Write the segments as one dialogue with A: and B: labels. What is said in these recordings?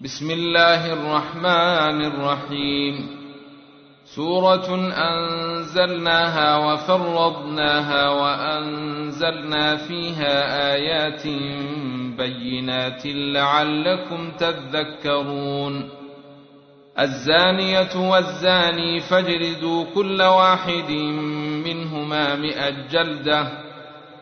A: بسم الله الرحمن الرحيم. سورة أنزلناها وفرضناها وأنزلنا فيها آيات بينات لعلكم تذكرون. الزانية والزاني فاجردوا كل واحد منهما مئة جلدة.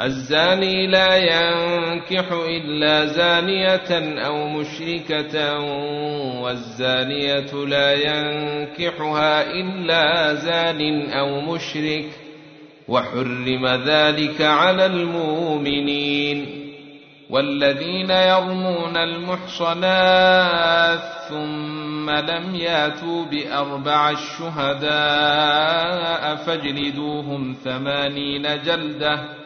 A: الزاني لا ينكح إلا زانية أو مشركة والزانية لا ينكحها إلا زان أو مشرك وحرم ذلك على المؤمنين. والذين يرمون المحصنات ثم لم ياتوا بأربع الشهداء فاجلدوهم ثمانين جلدة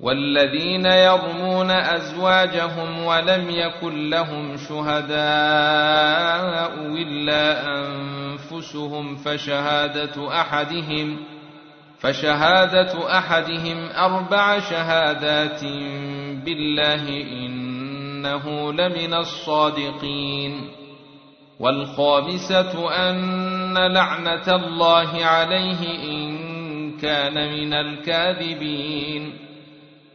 A: والذين يرمون أزواجهم ولم يكن لهم شهداء إلا أنفسهم فشهادة أحدهم فشهادة أحدهم أربع شهادات بالله إنه لمن الصادقين والخامسة أن لعنة الله عليه إن كان من الكاذبين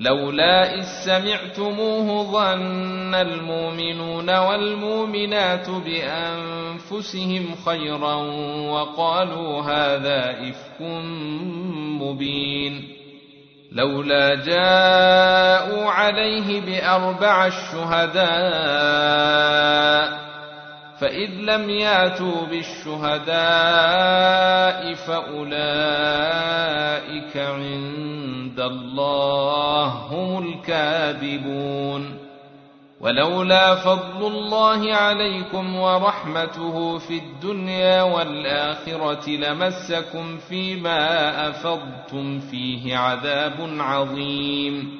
A: لولا إذ سمعتموه ظن المؤمنون والمؤمنات بأنفسهم خيرا وقالوا هذا إفك مبين. لولا جاءوا عليه بأربع الشهداء فإذ لم ياتوا بالشهداء فأولئك عند الله هم الكاذبون. ولولا فضل الله عليكم ورحمته في الدنيا والآخرة لمسكم فيما أفضتم فيه عذاب عظيم.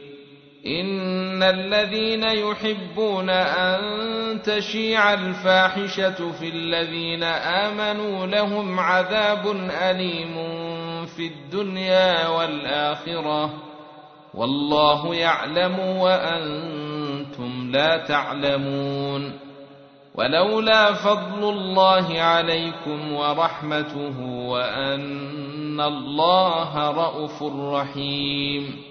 A: ان الذين يحبون ان تشيع الفاحشه في الذين امنوا لهم عذاب اليم في الدنيا والاخره والله يعلم وأنتم لا تعلمون ولولا فضل الله عليكم ورحمته وأن الله رءوف رحيم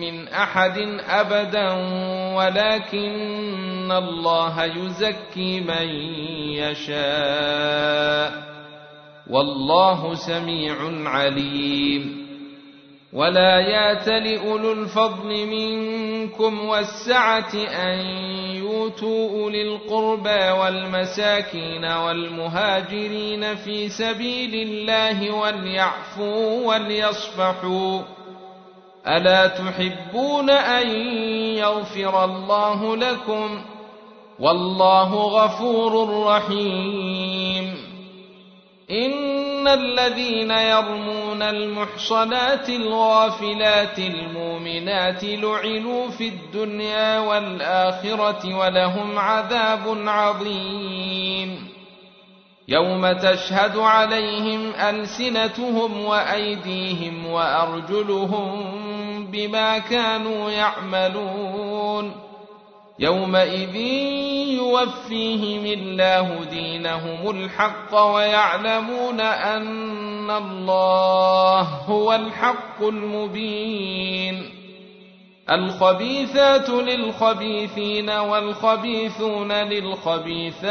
A: من أحد أبدا ولكن الله يزكي من يشاء. والله سميع عليم. ولا يات لأولو الفضل منكم والسعة أن يؤتوا أولي القربى والمساكين والمهاجرين في سبيل الله وليعفوا وليصفحوا. ألا تحبون أن يغفر الله لكم؟ والله غفور رحيم. إن الذين يرمون المحصنات الغافلات المؤمنات لعنوا في الدنيا والآخرة ولهم عذاب عظيم. يوم تشهد عليهم ألسنتهم وأيديهم وأرجلهم بما كانوا يعملون. يومئذ يوفيهم الله دينهم الحق ويعلمون أن الله هو الحق المبين. الخبيثات للخبيثين والخبيثون للخبيثات.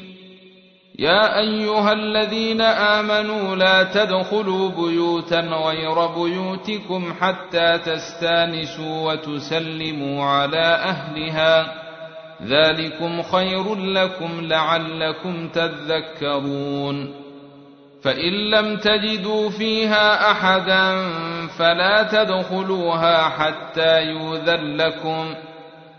A: يا أيها الذين آمنوا لا تدخلوا بيوتا غير بيوتكم حتى تستانسوا وتسلموا على أهلها. ذلكم خير لكم لعلكم تذكرون. فإن لم تجدوا فيها أحدا فلا تدخلوها حتى يؤذن لكم.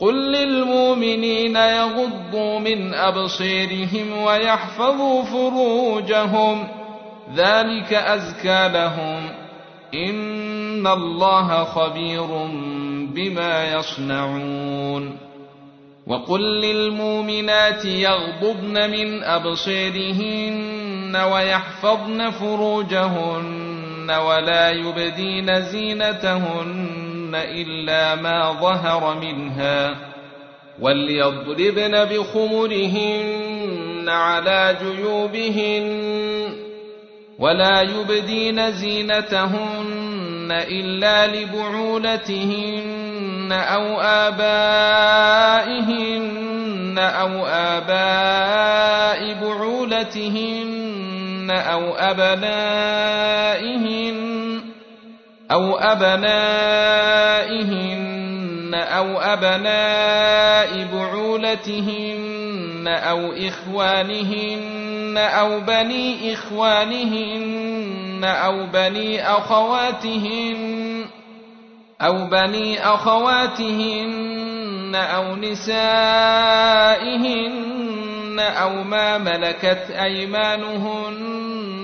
A: قل للمؤمنين يغضوا من أبصيرهم ويحفظوا فروجهم ذلك أزكى لهم إن الله خبير بما يصنعون وقل للمؤمنات يغضبن من أبصيرهن ويحفظن فروجهن ولا يبدين زينتهن إلا ما ظهر منها وليضربن بخمرهن على جيوبهن ولا يبدين زينتهن إلا لبعولتهن أو آبائهن أو آباء بعولتهن أو أبنائهن أو أبنائهن أو أبناء بعولتهن أو إخوانهن أو بني إخوانهن أو بني أخواتهن أو بني أخواتهن أو نسائهن أو ما ملكت أيمانهن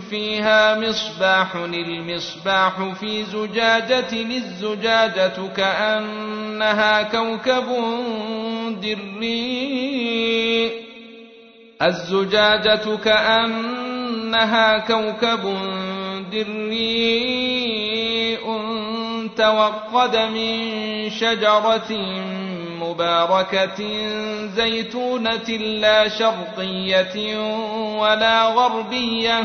A: فيها مصباح المصباح في زجاجة الزجاجة كأنها كوكب دري. الزجاجة كأنها كوكب دري. توقد من شجرة مباركة زيتونة لا شرقية ولا غربية.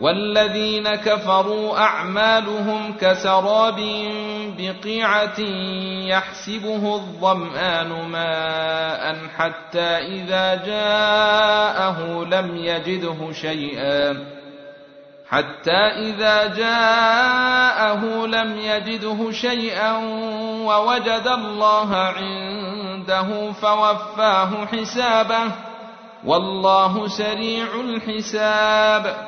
A: والذين كفروا أعمالهم كسراب بقيعة يحسبه الظمآن ماء حتى إذا جاءه لم يجده شيئا حتى إذا جاءه لم يجده شيئا ووجد الله عنده فوفاه حسابه والله سريع الحساب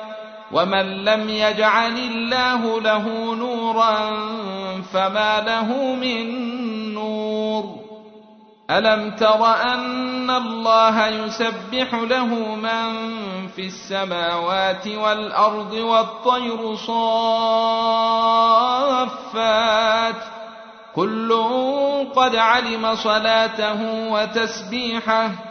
A: ومن لم يجعل الله له نورا فما له من نور الم تر ان الله يسبح له من في السماوات والارض والطير صافات كل قد علم صلاته وتسبيحه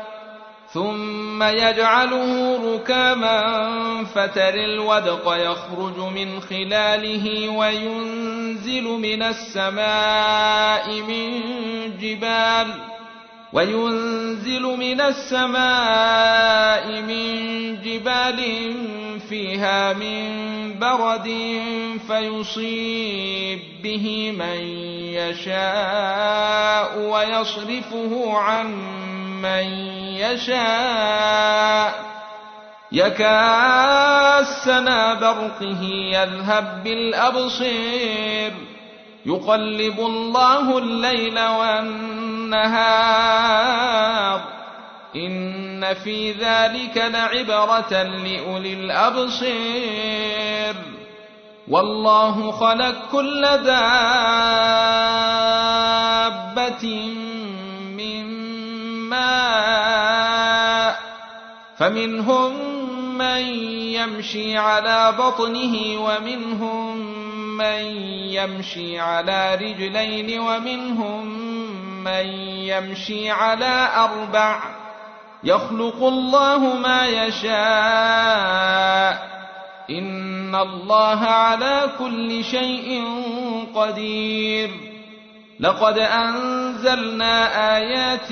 A: ثم يجعله ركاما فتر الودق يخرج من خلاله وينزل من السماء من جبال وينزل من السماء من جبال فيها من برد فيصيب به من يشاء ويصرفه عن من يشاء. يكاسنا برقه يذهب بالأبصير. يقلب الله الليل والنهار. إن في ذلك لعبرة لأولي الأبصير. والله خلق كل دابة ماء فمنهم من يمشي على بطنه ومنهم من يمشي على رجلين ومنهم من يمشي على أربع يخلق الله ما يشاء إن الله على كل شيء قدير لقد أنزلنا آيات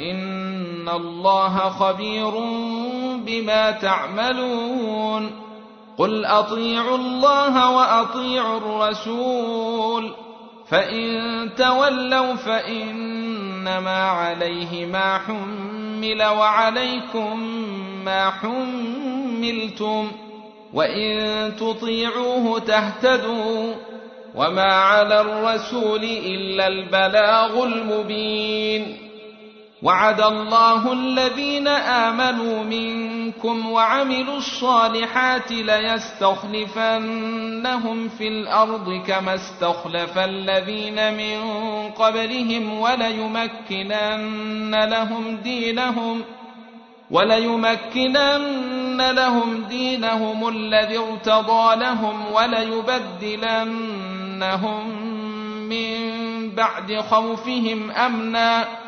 A: ان الله خبير بما تعملون قل اطيعوا الله واطيعوا الرسول فان تولوا فانما عليه ما حمل وعليكم ما حملتم وان تطيعوه تهتدوا وما على الرسول الا البلاغ المبين وعد الله الذين آمنوا منكم وعملوا الصالحات ليستخلفنهم في الأرض كما استخلف الذين من قبلهم وليمكنن لهم دينهم وليمكنن لهم دينهم الذي ارتضى لهم وليبدلنهم من بعد خوفهم أمنا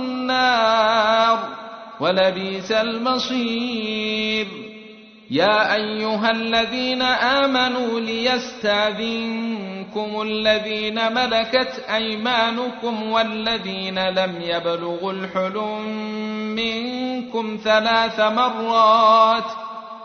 A: النار ولبئس المصير. يا أيها الذين آمنوا ليستأذنكم الذين ملكت أيمانكم والذين لم يبلغوا الحلم منكم ثلاث مرات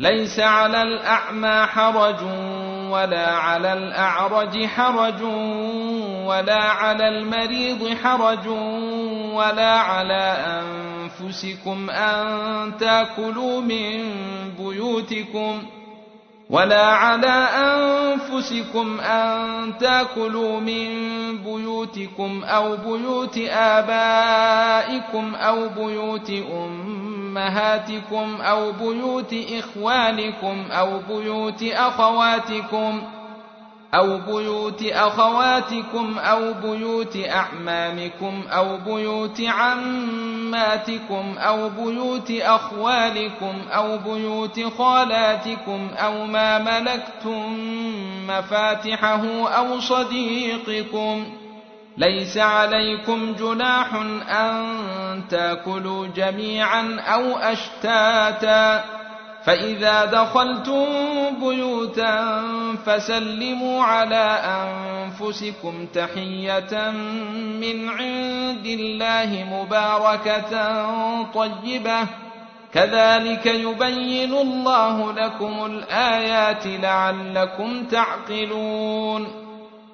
A: ليس على الأعمى حرج ولا على الأعرج حرج ولا على المريض حرج ولا على أنفسكم أن تأكلوا من بيوتكم ولا على أنفسكم أن تأكلوا من بيوتكم أو بيوت آبائكم أو بيوت أمهاتكم أو بيوت إخوانكم أو بيوت أخواتكم أو بيوت أخواتكم أو بيوت أعمامكم أو بيوت عماتكم أو بيوت أخوالكم أو بيوت خالاتكم أو ما ملكتم مفاتحه أو صديقكم ليس عليكم جناح أن تأكلوا جميعا أو أشتاتا. فإذا دخلتم بيوتا فسلموا على أنفسكم تحية من عند الله مباركة طيبة. كذلك يبين الله لكم الآيات لعلكم تعقلون.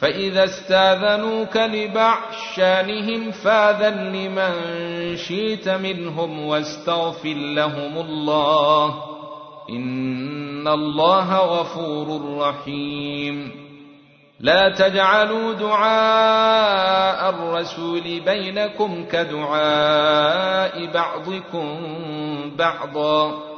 A: فإذا استاذنوك لبعض شانهم فاذن لمن شئت منهم واستغفر لهم الله. إن الله غفور رحيم. لا تجعلوا دعاء الرسول بينكم كدعاء بعضكم بعضا.